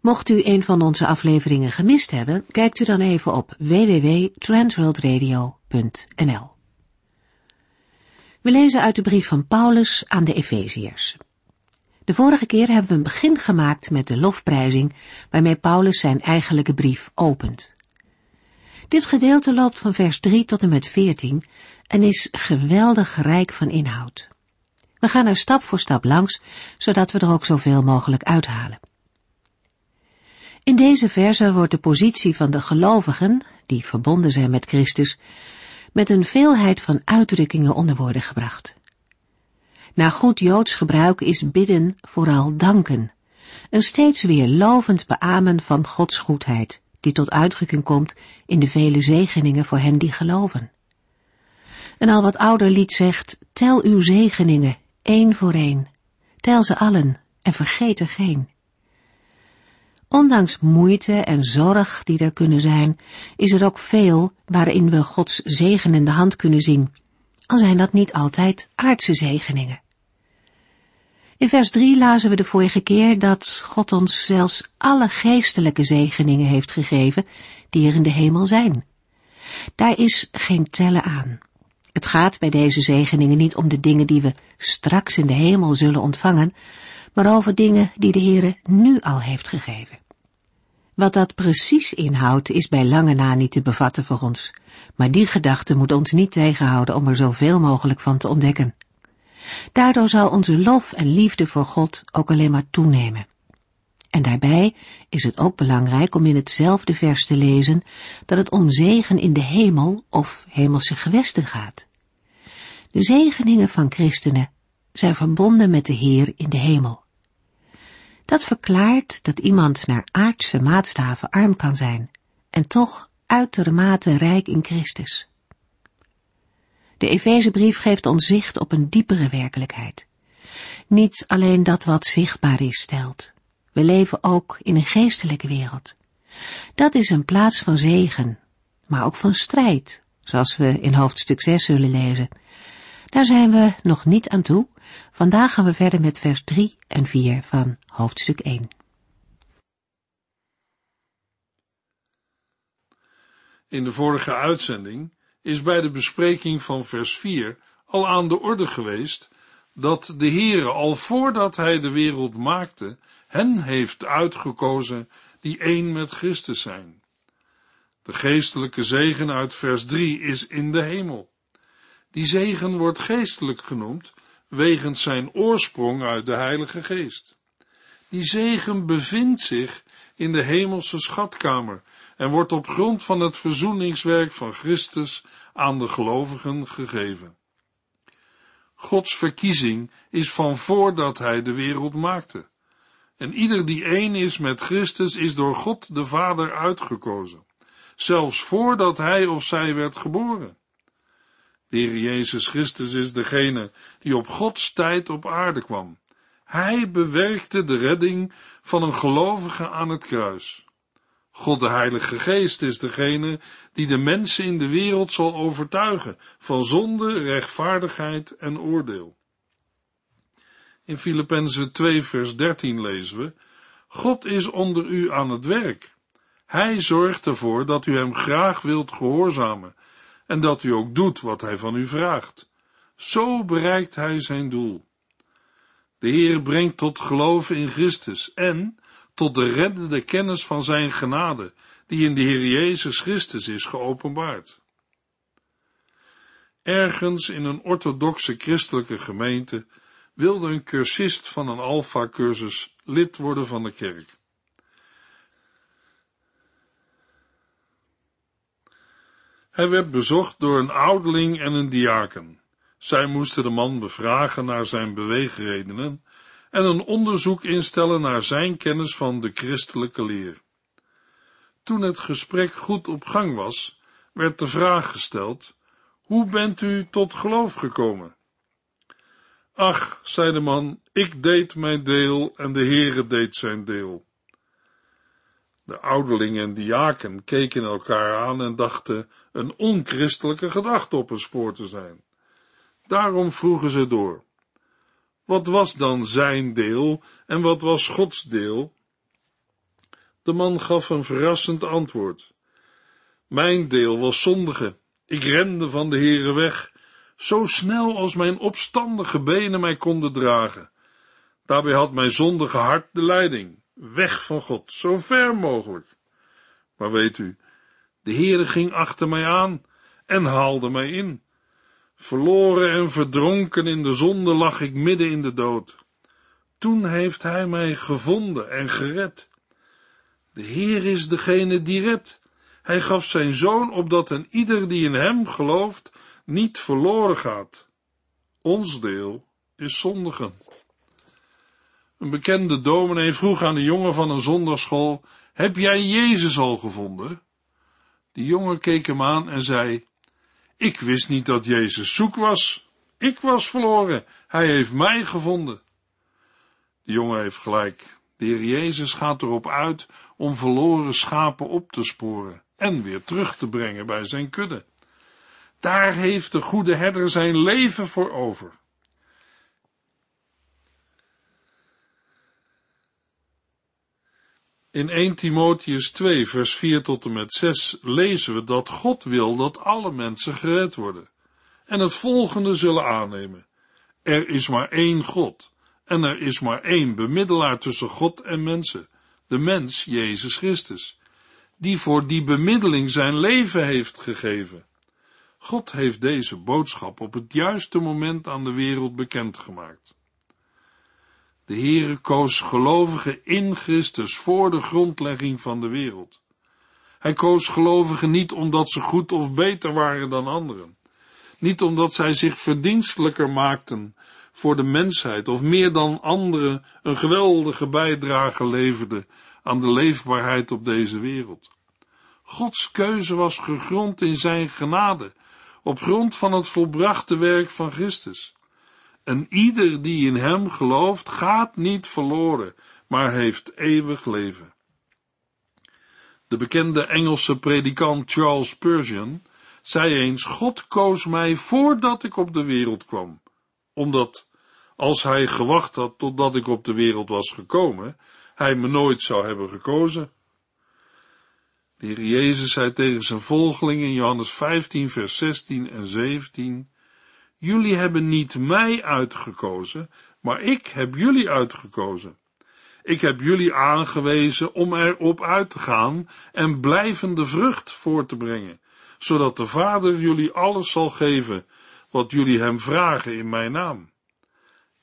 Mocht u een van onze afleveringen gemist hebben, kijkt u dan even op www.transworldradio.nl. We lezen uit de brief van Paulus aan de Efeziërs. De vorige keer hebben we een begin gemaakt met de lofprijzing waarmee Paulus zijn eigenlijke brief opent. Dit gedeelte loopt van vers 3 tot en met 14 en is geweldig rijk van inhoud. We gaan er stap voor stap langs, zodat we er ook zoveel mogelijk uithalen. In deze verse wordt de positie van de gelovigen, die verbonden zijn met Christus, met een veelheid van uitdrukkingen onder woorden gebracht. Naar goed Joods gebruik is bidden vooral danken, een steeds weer lovend beamen van Gods goedheid, die tot uitdrukking komt in de vele zegeningen voor hen die geloven. Een al wat ouder lied zegt, tel uw zegeningen, één voor één, tel ze allen en vergeet er geen. Ondanks moeite en zorg die er kunnen zijn, is er ook veel waarin we Gods zegen in de hand kunnen zien, al zijn dat niet altijd aardse zegeningen. In vers 3 lazen we de vorige keer dat God ons zelfs alle geestelijke zegeningen heeft gegeven die er in de hemel zijn. Daar is geen tellen aan. Het gaat bij deze zegeningen niet om de dingen die we straks in de hemel zullen ontvangen, maar over dingen die de Heere nu al heeft gegeven. Wat dat precies inhoudt is bij lange na niet te bevatten voor ons, maar die gedachte moet ons niet tegenhouden om er zoveel mogelijk van te ontdekken. Daardoor zal onze lof en liefde voor God ook alleen maar toenemen. En daarbij is het ook belangrijk om in hetzelfde vers te lezen dat het om zegen in de hemel of hemelse gewesten gaat. De zegeningen van christenen zijn verbonden met de Heer in de hemel. Dat verklaart dat iemand naar aardse maatstaven arm kan zijn en toch uitermate rijk in Christus. De Efezebrief geeft ons zicht op een diepere werkelijkheid. Niet alleen dat wat zichtbaar is stelt. We leven ook in een geestelijke wereld. Dat is een plaats van zegen, maar ook van strijd, zoals we in hoofdstuk 6 zullen lezen. Daar zijn we nog niet aan toe. Vandaag gaan we verder met vers 3 en 4 van hoofdstuk 1. In de vorige uitzending is bij de bespreking van vers 4 al aan de orde geweest dat de Heere al voordat hij de wereld maakte, hen heeft uitgekozen die één met Christus zijn. De geestelijke zegen uit vers 3 is in de hemel. Die zegen wordt geestelijk genoemd, wegens zijn oorsprong uit de Heilige Geest. Die zegen bevindt zich in de hemelse schatkamer en wordt op grond van het verzoeningswerk van Christus aan de gelovigen gegeven. Gods verkiezing is van voordat hij de wereld maakte. En ieder die één is met Christus is door God de Vader uitgekozen, zelfs voordat hij of zij werd geboren. De Heer Jezus Christus is degene die op Gods tijd op aarde kwam. Hij bewerkte de redding van een gelovige aan het kruis. God de Heilige Geest is degene die de mensen in de wereld zal overtuigen van zonde, rechtvaardigheid en oordeel. In Filippenzen 2 vers 13 lezen we, God is onder u aan het werk. Hij zorgt ervoor dat u hem graag wilt gehoorzamen en dat u ook doet wat hij van u vraagt. Zo bereikt hij zijn doel. De Heer brengt tot geloven in Christus en tot de reddende kennis van zijn genade, die in de Heer Jezus Christus is geopenbaard. Ergens in een orthodoxe christelijke gemeente wilde een cursist van een alfa-cursus lid worden van de kerk. Hij werd bezocht door een ouderling en een diaken. Zij moesten de man bevragen naar zijn beweegredenen en een onderzoek instellen naar zijn kennis van de christelijke leer. Toen het gesprek goed op gang was, werd de vraag gesteld, hoe bent u tot geloof gekomen? Ach, zei de man, ik deed mijn deel en de Heere deed zijn deel. De ouderling en diaken keken elkaar aan en dachten een onchristelijke gedachte op een spoor te zijn. Daarom vroegen ze door. Wat was dan zijn deel en wat was Gods deel? De man gaf een verrassend antwoord. Mijn deel was zondige. Ik rende van de Heere weg, zo snel als mijn opstandige benen mij konden dragen. Daarbij had mijn zondige hart de leiding weg van God, zo ver mogelijk. Maar weet u, de Heere ging achter mij aan en haalde mij in. Verloren en verdronken in de zonde lag ik midden in de dood. Toen heeft Hij mij gevonden en gered. De Heer is degene die redt. Hij gaf zijn zoon opdat een ieder die in hem gelooft niet verloren gaat. Ons deel is zondigen. Een bekende dominee vroeg aan de jongen van een zondagschool, heb jij Jezus al gevonden? Die jongen keek hem aan en zei, ik wist niet dat Jezus zoek was. Ik was verloren. Hij heeft mij gevonden. De jongen heeft gelijk. De Heer Jezus gaat erop uit om verloren schapen op te sporen en weer terug te brengen bij zijn kudde. Daar heeft de goede herder zijn leven voor over. In 1 Timotheus 2, vers 4 tot en met 6 lezen we dat God wil dat alle mensen gered worden en het volgende zullen aannemen. Er is maar één God en er is maar één bemiddelaar tussen God en mensen, de mens Jezus Christus, die voor die bemiddeling zijn leven heeft gegeven. God heeft deze boodschap op het juiste moment aan de wereld bekendgemaakt. De Heere koos gelovigen in Christus voor de grondlegging van de wereld. Hij koos gelovigen niet omdat ze goed of beter waren dan anderen, niet omdat zij zich verdienstelijker maakten voor de mensheid of meer dan anderen een geweldige bijdrage leverden aan de leefbaarheid op deze wereld. Gods keuze was gegrond in zijn genade, op grond van het volbrachte werk van Christus. En ieder die in hem gelooft, gaat niet verloren, maar heeft eeuwig leven. De bekende Engelse predikant Charles Spurgeon zei eens, God koos mij voordat ik op de wereld kwam, omdat, als hij gewacht had totdat ik op de wereld was gekomen, hij me nooit zou hebben gekozen. De Heer Jezus zei tegen zijn volgeling in Johannes 15, vers 16 en 17, Jullie hebben niet mij uitgekozen, maar ik heb jullie uitgekozen. Ik heb jullie aangewezen om erop uit te gaan en blijvende vrucht voor te brengen, zodat de Vader jullie alles zal geven wat jullie hem vragen in mijn naam.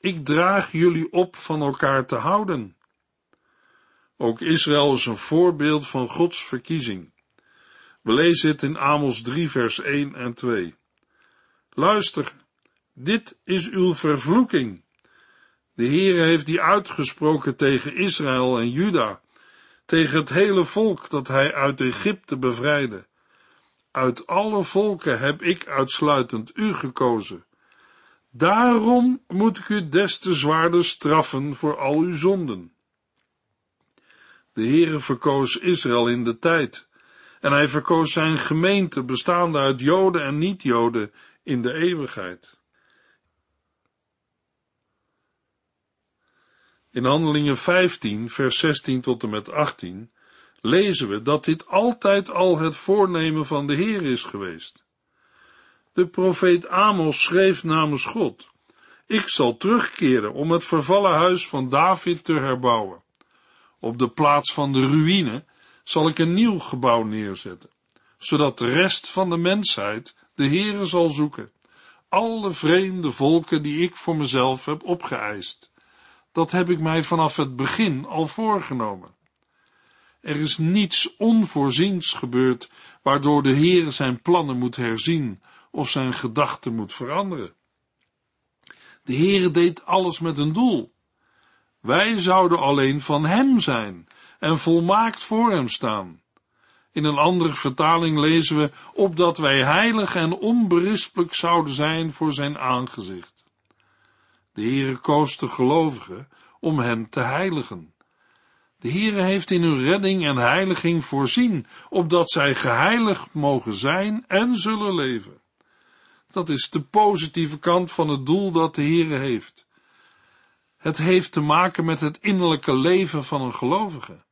Ik draag jullie op van elkaar te houden. Ook Israël is een voorbeeld van Gods verkiezing. We lezen het in Amos 3 vers 1 en 2. Luister, dit is uw vervloeking. De Heere heeft die uitgesproken tegen Israël en Juda, tegen het hele volk dat hij uit Egypte bevrijdde. Uit alle volken heb ik uitsluitend u gekozen. Daarom moet ik u des te zwaarder straffen voor al uw zonden. De Heere verkoos Israël in de tijd, en hij verkoos zijn gemeente bestaande uit Joden en niet-Joden in de eeuwigheid. In Handelingen 15, vers 16 tot en met 18 lezen we dat dit altijd al het voornemen van de Heer is geweest. De profeet Amos schreef namens God, ik zal terugkeren om het vervallen huis van David te herbouwen. Op de plaats van de ruïne zal ik een nieuw gebouw neerzetten, zodat de rest van de mensheid de Heere zal zoeken, alle vreemde volken die ik voor mezelf heb opgeëist dat heb ik mij vanaf het begin al voorgenomen. Er is niets onvoorziens gebeurd, waardoor de Heer zijn plannen moet herzien of zijn gedachten moet veranderen. De Heer deed alles met een doel. Wij zouden alleen van Hem zijn en volmaakt voor Hem staan. In een andere vertaling lezen we, opdat wij heilig en onberispelijk zouden zijn voor zijn aangezicht. De Heere koos de gelovigen om hen te heiligen. De Heere heeft in hun redding en heiliging voorzien, opdat zij geheiligd mogen zijn en zullen leven. Dat is de positieve kant van het doel dat de Heere heeft. Het heeft te maken met het innerlijke leven van een gelovige.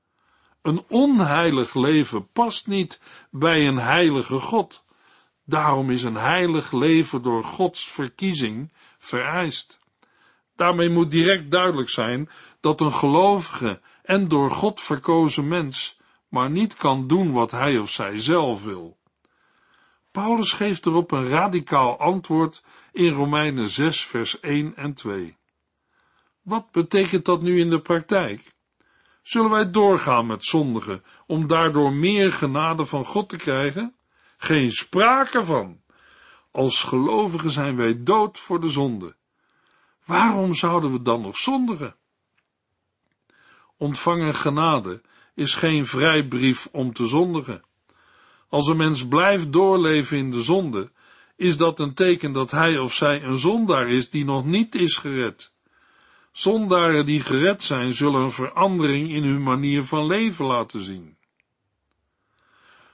Een onheilig leven past niet bij een heilige God. Daarom is een heilig leven door Gods verkiezing vereist. Daarmee moet direct duidelijk zijn dat een gelovige en door God verkozen mens maar niet kan doen wat hij of zij zelf wil. Paulus geeft erop een radicaal antwoord in Romeinen 6 vers 1 en 2. Wat betekent dat nu in de praktijk? Zullen wij doorgaan met zondigen om daardoor meer genade van God te krijgen? Geen sprake van. Als gelovigen zijn wij dood voor de zonde. Waarom zouden we dan nog zondigen? Ontvangen genade is geen vrijbrief om te zondigen. Als een mens blijft doorleven in de zonde, is dat een teken dat hij of zij een zondaar is die nog niet is gered. Zondaren die gered zijn, zullen een verandering in hun manier van leven laten zien.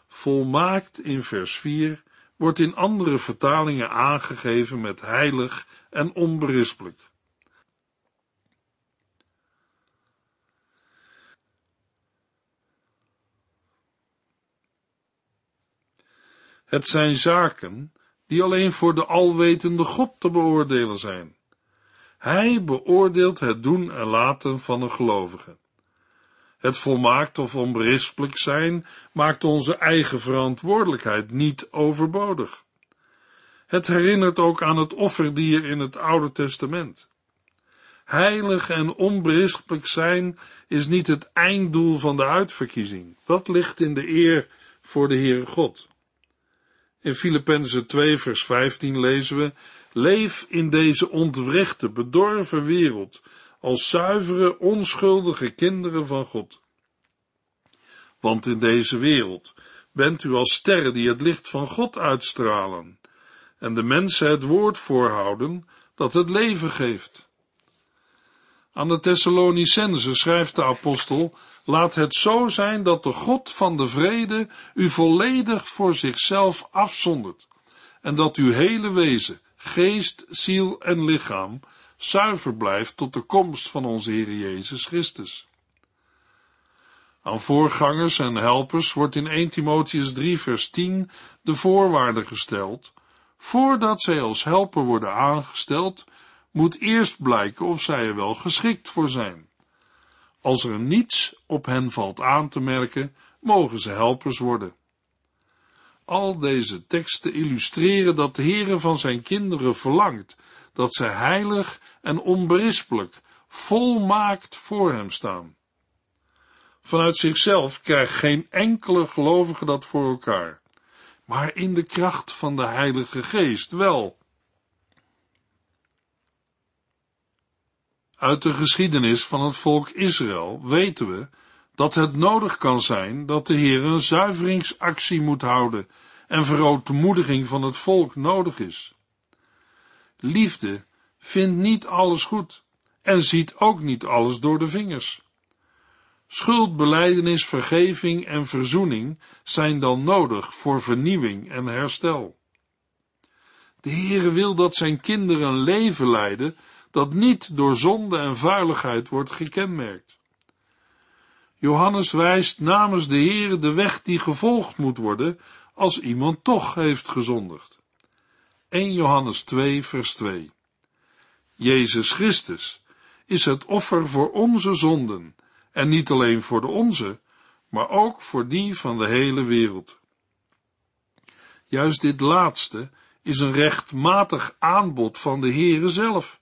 Volmaakt in vers 4 wordt in andere vertalingen aangegeven met heilig en onberispelijk. Het zijn zaken die alleen voor de alwetende God te beoordelen zijn. Hij beoordeelt het doen en laten van een gelovige. Het volmaakt of onberispelijk zijn maakt onze eigen verantwoordelijkheid niet overbodig. Het herinnert ook aan het offerdier in het Oude Testament. Heilig en onberispelijk zijn is niet het einddoel van de uitverkiezing. Dat ligt in de eer voor de Heere God. In Filippenzen 2 vers 15 lezen we, leef in deze ontwrechte, bedorven wereld als zuivere, onschuldige kinderen van God. Want in deze wereld bent u als sterren die het licht van God uitstralen en de mensen het woord voorhouden dat het leven geeft. Aan de Thessalonicense schrijft de apostel, laat het zo zijn dat de God van de vrede u volledig voor zichzelf afzondert en dat uw hele wezen, geest, ziel en lichaam zuiver blijft tot de komst van onze Heer Jezus Christus. Aan voorgangers en helpers wordt in 1 Timotheus 3 vers 10 de voorwaarde gesteld, voordat zij als helper worden aangesteld, moet eerst blijken of zij er wel geschikt voor zijn. Als er niets op hen valt aan te merken, mogen ze helpers worden. Al deze teksten illustreren dat de Heere van zijn kinderen verlangt dat zij heilig en onberispelijk, volmaakt voor hem staan. Vanuit zichzelf krijgt geen enkele gelovige dat voor elkaar, maar in de kracht van de Heilige Geest wel. Uit de geschiedenis van het volk Israël weten we dat het nodig kan zijn dat de Heer een zuiveringsactie moet houden en verootmoediging van het volk nodig is. Liefde vindt niet alles goed en ziet ook niet alles door de vingers. Schuldbeleidenis, vergeving en verzoening zijn dan nodig voor vernieuwing en herstel. De Heere wil dat zijn kinderen een leven leiden dat niet door zonde en vuiligheid wordt gekenmerkt. Johannes wijst namens de Heere de weg die gevolgd moet worden als iemand toch heeft gezondigd. 1 Johannes 2 vers 2 Jezus Christus is het offer voor onze zonden, en niet alleen voor de onze, maar ook voor die van de hele wereld. Juist dit laatste is een rechtmatig aanbod van de Heere zelf.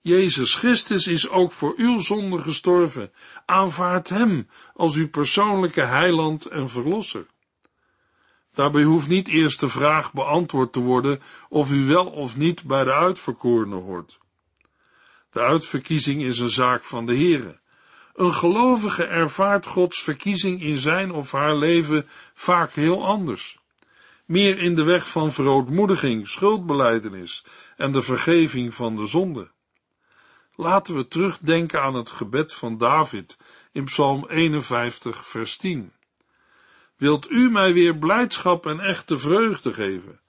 Jezus Christus is ook voor uw zonde gestorven. Aanvaard Hem als uw persoonlijke heiland en verlosser. Daarbij hoeft niet eerst de vraag beantwoord te worden of u wel of niet bij de uitverkorenen hoort. De uitverkiezing is een zaak van de Heere. Een gelovige ervaart Gods verkiezing in zijn of haar leven vaak heel anders. Meer in de weg van verootmoediging, schuldbeleidenis en de vergeving van de zonde. Laten we terugdenken aan het gebed van David in Psalm 51, vers 10. Wilt u mij weer blijdschap en echte vreugde geven?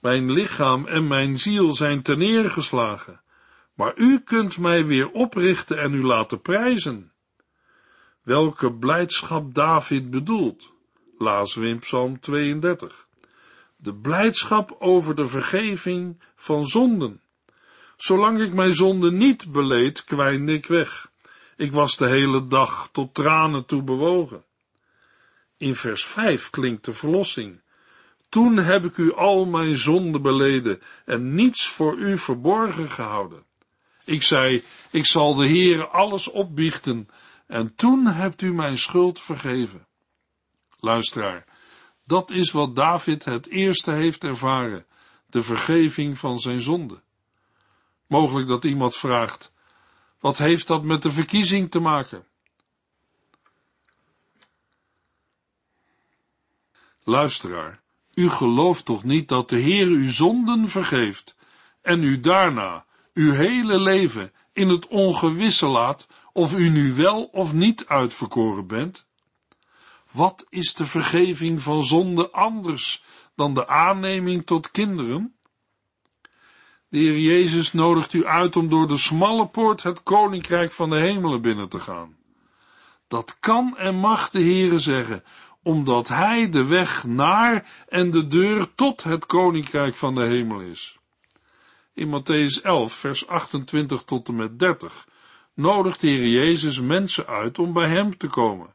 Mijn lichaam en mijn ziel zijn terneergeslagen, maar u kunt mij weer oprichten en u laten prijzen. Welke blijdschap David bedoelt, lazen we Psalm 32. De blijdschap over de vergeving van zonden. Zolang ik mijn zonde niet beleed, kwijnde ik weg. Ik was de hele dag tot tranen toe bewogen. In vers 5 klinkt de verlossing. Toen heb ik u al mijn zonden beleden en niets voor u verborgen gehouden. Ik zei, ik zal de Heere alles opbiechten en toen hebt u mijn schuld vergeven. Luisteraar, dat is wat David het eerste heeft ervaren, de vergeving van zijn zonde. Mogelijk dat iemand vraagt, wat heeft dat met de verkiezing te maken? Luisteraar, u gelooft toch niet dat de Heer uw zonden vergeeft en u daarna uw hele leven in het ongewisse laat of u nu wel of niet uitverkoren bent? Wat is de vergeving van zonde anders dan de aanneming tot kinderen? De Heer Jezus nodigt u uit om door de smalle poort het koninkrijk van de hemelen binnen te gaan. Dat kan en mag de Heere zeggen, omdat Hij de weg naar en de deur tot het koninkrijk van de hemel is. In Matthäus 11, vers 28 tot en met 30 nodigt de Heer Jezus mensen uit om bij Hem te komen.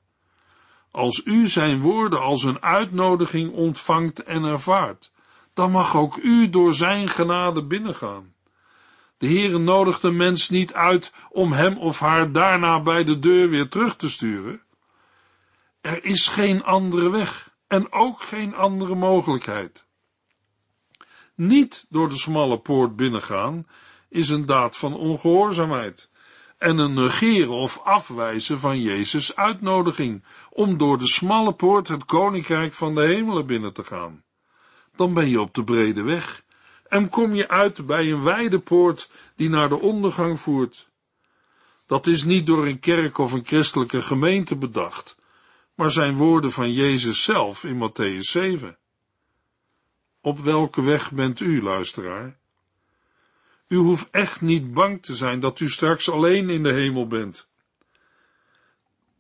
Als u zijn woorden als een uitnodiging ontvangt en ervaart, dan mag ook u door zijn genade binnengaan. De Heere nodigt de mens niet uit om hem of haar daarna bij de deur weer terug te sturen. Er is geen andere weg en ook geen andere mogelijkheid. Niet door de smalle poort binnengaan is een daad van ongehoorzaamheid en een negeren of afwijzen van Jezus' uitnodiging om door de smalle poort het koninkrijk van de hemelen binnen te gaan dan ben je op de brede weg en kom je uit bij een wijde poort die naar de ondergang voert. Dat is niet door een kerk of een christelijke gemeente bedacht, maar zijn woorden van Jezus zelf in Matthäus 7. Op welke weg bent u, luisteraar? U hoeft echt niet bang te zijn dat u straks alleen in de hemel bent.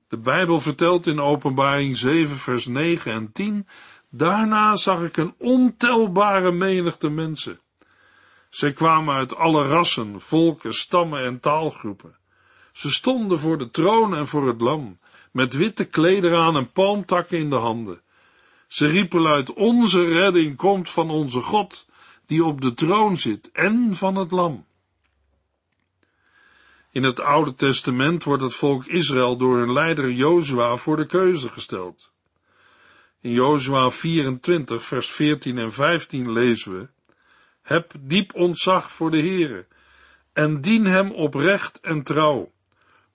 De Bijbel vertelt in Openbaring 7, vers 9 en 10 Daarna zag ik een ontelbare menigte mensen. Zij kwamen uit alle rassen, volken, stammen en taalgroepen. Ze stonden voor de troon en voor het lam, met witte klederen aan en palmtakken in de handen. Ze riepen luid, onze redding komt van onze God, die op de troon zit, en van het lam. In het Oude Testament wordt het volk Israël door hun leider Jozua voor de keuze gesteld. In Jozua 24, vers 14 en 15 lezen we, Heb diep ontzag voor de Heere, en dien hem oprecht en trouw.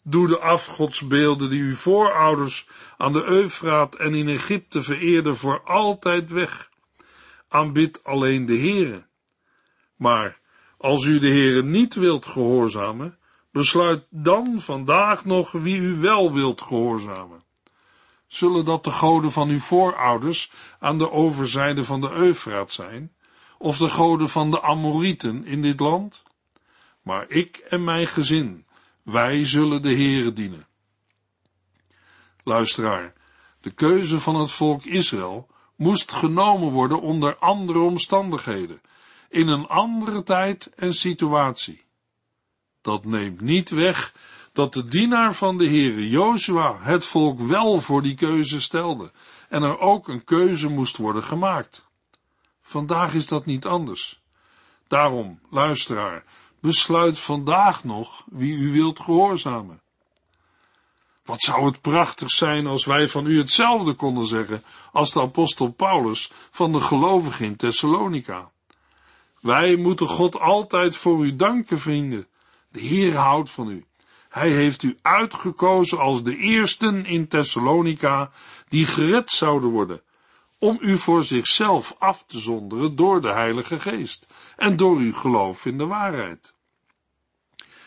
Doe de afgodsbeelden die uw voorouders aan de Eufraat en in Egypte vereerden voor altijd weg. Aanbid alleen de Heere. Maar als u de Heere niet wilt gehoorzamen, besluit dan vandaag nog wie u wel wilt gehoorzamen. Zullen dat de goden van uw voorouders aan de overzijde van de Eufraat zijn, of de goden van de Amorieten in dit land? Maar ik en mijn gezin, wij zullen de Heere dienen. Luisteraar, de keuze van het volk Israël moest genomen worden onder andere omstandigheden, in een andere tijd en situatie. Dat neemt niet weg dat de dienaar van de Heere Jozua het volk wel voor die keuze stelde en er ook een keuze moest worden gemaakt. Vandaag is dat niet anders. Daarom, luisteraar, besluit vandaag nog wie u wilt gehoorzamen. Wat zou het prachtig zijn als wij van u hetzelfde konden zeggen als de apostel Paulus van de gelovigen in Thessalonica. Wij moeten God altijd voor u danken, vrienden. De Heer houdt van u Hij heeft u uitgekozen als de eersten in Thessalonica die gered zouden worden, om u voor zichzelf af te zonderen door de Heilige Geest en door uw geloof in de waarheid.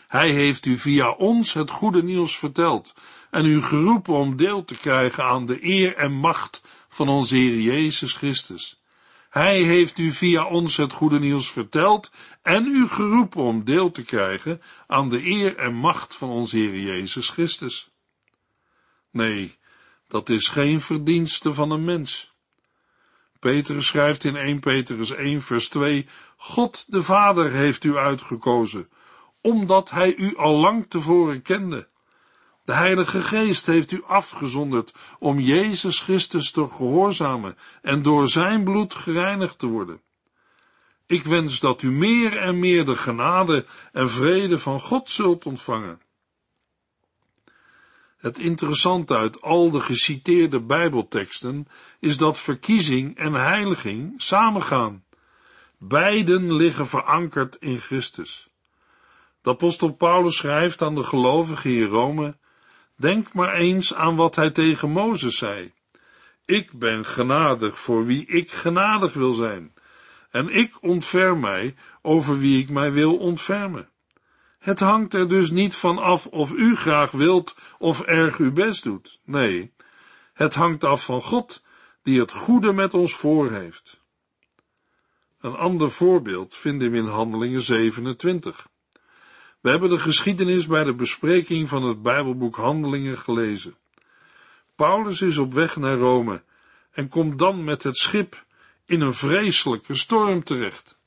Hij heeft u via ons het goede nieuws verteld en u geroepen om deel te krijgen aan de eer en macht van onze Heer Jezus Christus. Hij heeft u via ons het goede nieuws verteld en u geroepen om deel te krijgen aan de eer en macht van onze Heer Jezus Christus. Nee, dat is geen verdienste van een mens. Petrus schrijft in 1 Petrus 1 vers 2, God de Vader heeft u uitgekozen, omdat hij u al lang tevoren kende. De Heilige Geest heeft u afgezonderd om Jezus Christus te gehoorzamen en door zijn bloed gereinigd te worden. Ik wens dat u meer en meer de genade en vrede van God zult ontvangen. Het interessante uit al de geciteerde Bijbelteksten is dat verkiezing en heiliging samengaan. Beiden liggen verankerd in Christus. De apostel Paulus schrijft aan de gelovigen in Rome, denk maar eens aan wat hij tegen Mozes zei. Ik ben genadig voor wie ik genadig wil zijn, en ik ontferm mij over wie ik mij wil ontfermen. Het hangt er dus niet van af of u graag wilt of erg uw best doet. Nee, het hangt af van God, die het goede met ons voor heeft. Een ander voorbeeld vinden we in Handelingen 27. We hebben de geschiedenis bij de bespreking van het Bijbelboek Handelingen gelezen. Paulus is op weg naar Rome en komt dan met het schip in een vreselijke storm terecht.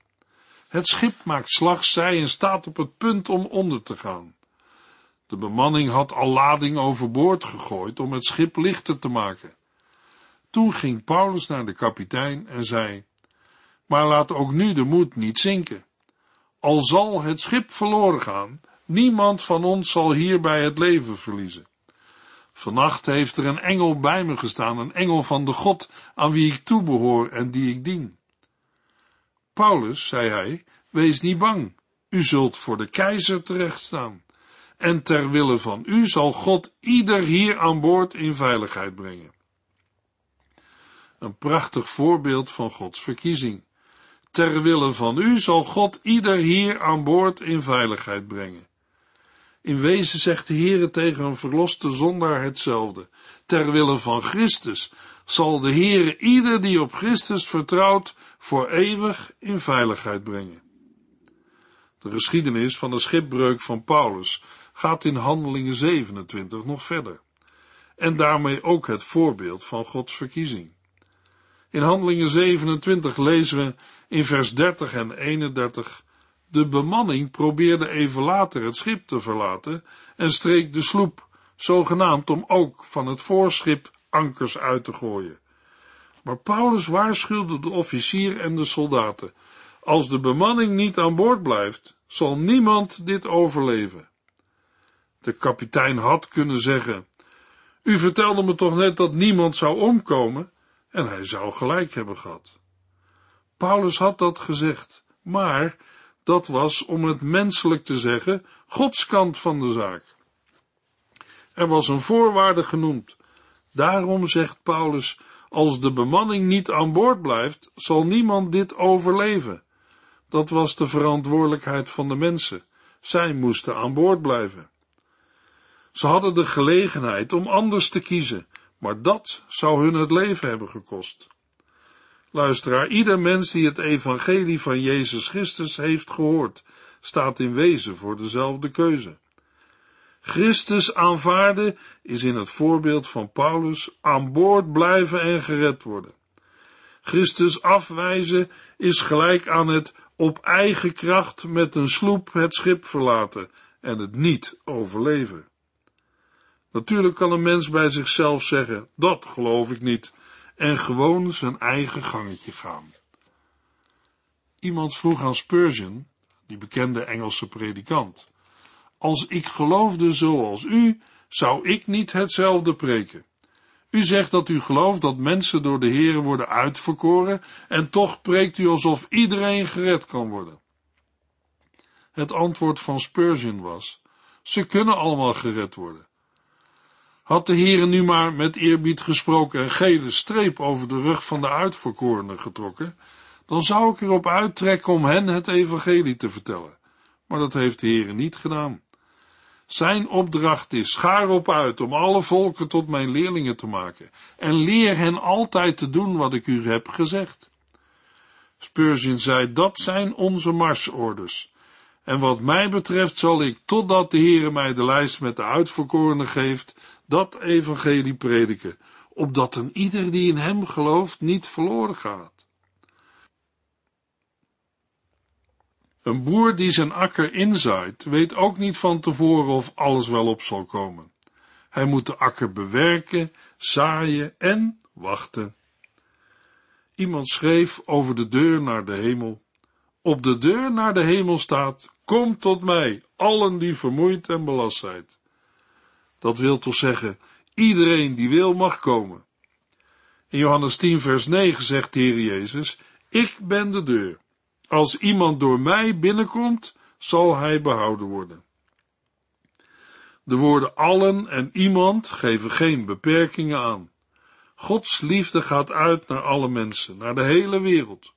Het schip maakt slagzij en staat op het punt om onder te gaan. De bemanning had al lading overboord gegooid om het schip lichter te maken. Toen ging Paulus naar de kapitein en zei: Maar laat ook nu de moed niet zinken. Al zal het schip verloren gaan, niemand van ons zal hierbij het leven verliezen. Vannacht heeft er een engel bij me gestaan, een engel van de God aan wie ik toebehoor en die ik dien. Paulus, zei hij, wees niet bang, u zult voor de keizer terechtstaan. En ter wille van u zal God ieder hier aan boord in veiligheid brengen. Een prachtig voorbeeld van Gods verkiezing. Ter wille van u zal God ieder hier aan boord in veiligheid brengen. In wezen zegt de Heere tegen een verloste zondaar hetzelfde. Ter wille van Christus zal de Heere ieder die op Christus vertrouwt voor eeuwig in veiligheid brengen. De geschiedenis van de schipbreuk van Paulus gaat in Handelingen 27 nog verder. En daarmee ook het voorbeeld van Gods verkiezing. In Handelingen 27 lezen we in vers 30 en 31 de bemanning probeerde even later het schip te verlaten en streek de sloep, zogenaamd om ook van het voorschip ankers uit te gooien. Maar Paulus waarschuwde de officier en de soldaten, als de bemanning niet aan boord blijft, zal niemand dit overleven. De kapitein had kunnen zeggen, u vertelde me toch net dat niemand zou omkomen, en hij zou gelijk hebben gehad. Paulus had dat gezegd, maar dat was om het menselijk te zeggen, Gods kant van de zaak. Er was een voorwaarde genoemd. Daarom zegt Paulus, als de bemanning niet aan boord blijft, zal niemand dit overleven. Dat was de verantwoordelijkheid van de mensen. Zij moesten aan boord blijven. Ze hadden de gelegenheid om anders te kiezen, maar dat zou hun het leven hebben gekost. Luisteraar, ieder mens die het evangelie van Jezus Christus heeft gehoord, staat in wezen voor dezelfde keuze. Christus aanvaarden is in het voorbeeld van Paulus aan boord blijven en gered worden. Christus afwijzen is gelijk aan het op eigen kracht met een sloep het schip verlaten en het niet overleven. Natuurlijk kan een mens bij zichzelf zeggen, dat geloof ik niet, en gewoon zijn eigen gangetje gaan. Iemand vroeg aan Spurgeon, die bekende Engelse predikant, als ik geloofde zoals u, zou ik niet hetzelfde preken. U zegt dat u gelooft dat mensen door de Heer worden uitverkoren en toch preekt u alsof iedereen gered kan worden. Het antwoord van Spurgeon was, Ze kunnen allemaal gered worden. Had de Heere nu maar met eerbied gesproken een gele streep over de rug van de uitverkorenen getrokken, dan zou ik erop uittrekken om hen het evangelie te vertellen. Maar dat heeft de Heere niet gedaan. Zijn opdracht is, schaar op uit om alle volken tot mijn leerlingen te maken en leer hen altijd te doen wat ik u heb gezegd. Spurgeon zei, dat zijn onze marsorders. En wat mij betreft zal ik, totdat de Heere mij de lijst met de uitverkorenen geeft, dat evangelie prediken, opdat een ieder die in hem gelooft niet verloren gaat. Een boer die zijn akker inzaait, weet ook niet van tevoren of alles wel op zal komen. Hij moet de akker bewerken, zaaien en wachten. Iemand schreef over de deur naar de hemel. Op de deur naar de hemel staat, kom tot mij, allen die vermoeid en belast zijn. Dat wil toch zeggen, iedereen die wil mag komen. In Johannes 10 vers 9 zegt de Heer Jezus, ik ben de deur. Als iemand door mij binnenkomt, zal hij behouden worden. De woorden allen en iemand geven geen beperkingen aan. Gods liefde gaat uit naar alle mensen, naar de hele wereld.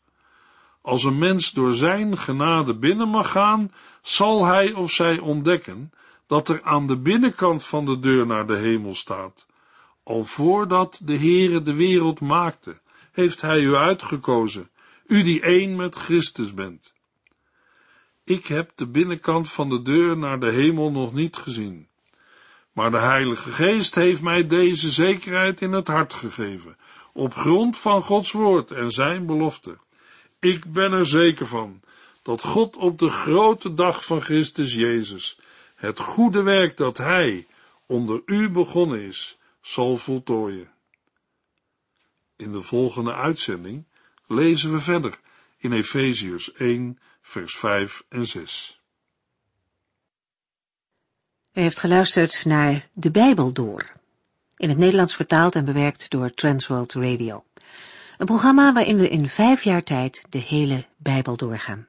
Als een mens door zijn genade binnen mag gaan, zal hij of zij ontdekken dat er aan de binnenkant van de deur naar de hemel staat. Al voordat de Heere de wereld maakte, heeft hij u uitgekozen u die één met Christus bent. Ik heb de binnenkant van de deur naar de hemel nog niet gezien. Maar de Heilige Geest heeft mij deze zekerheid in het hart gegeven, op grond van Gods woord en zijn belofte. Ik ben er zeker van dat God op de grote dag van Christus Jezus het goede werk dat Hij onder u begonnen is, zal voltooien. In de volgende uitzending lezen we verder in Efeziërs 1, vers 5 en 6. U heeft geluisterd naar De Bijbel Door, in het Nederlands vertaald en bewerkt door Transworld Radio. Een programma waarin we in vijf jaar tijd de hele Bijbel doorgaan.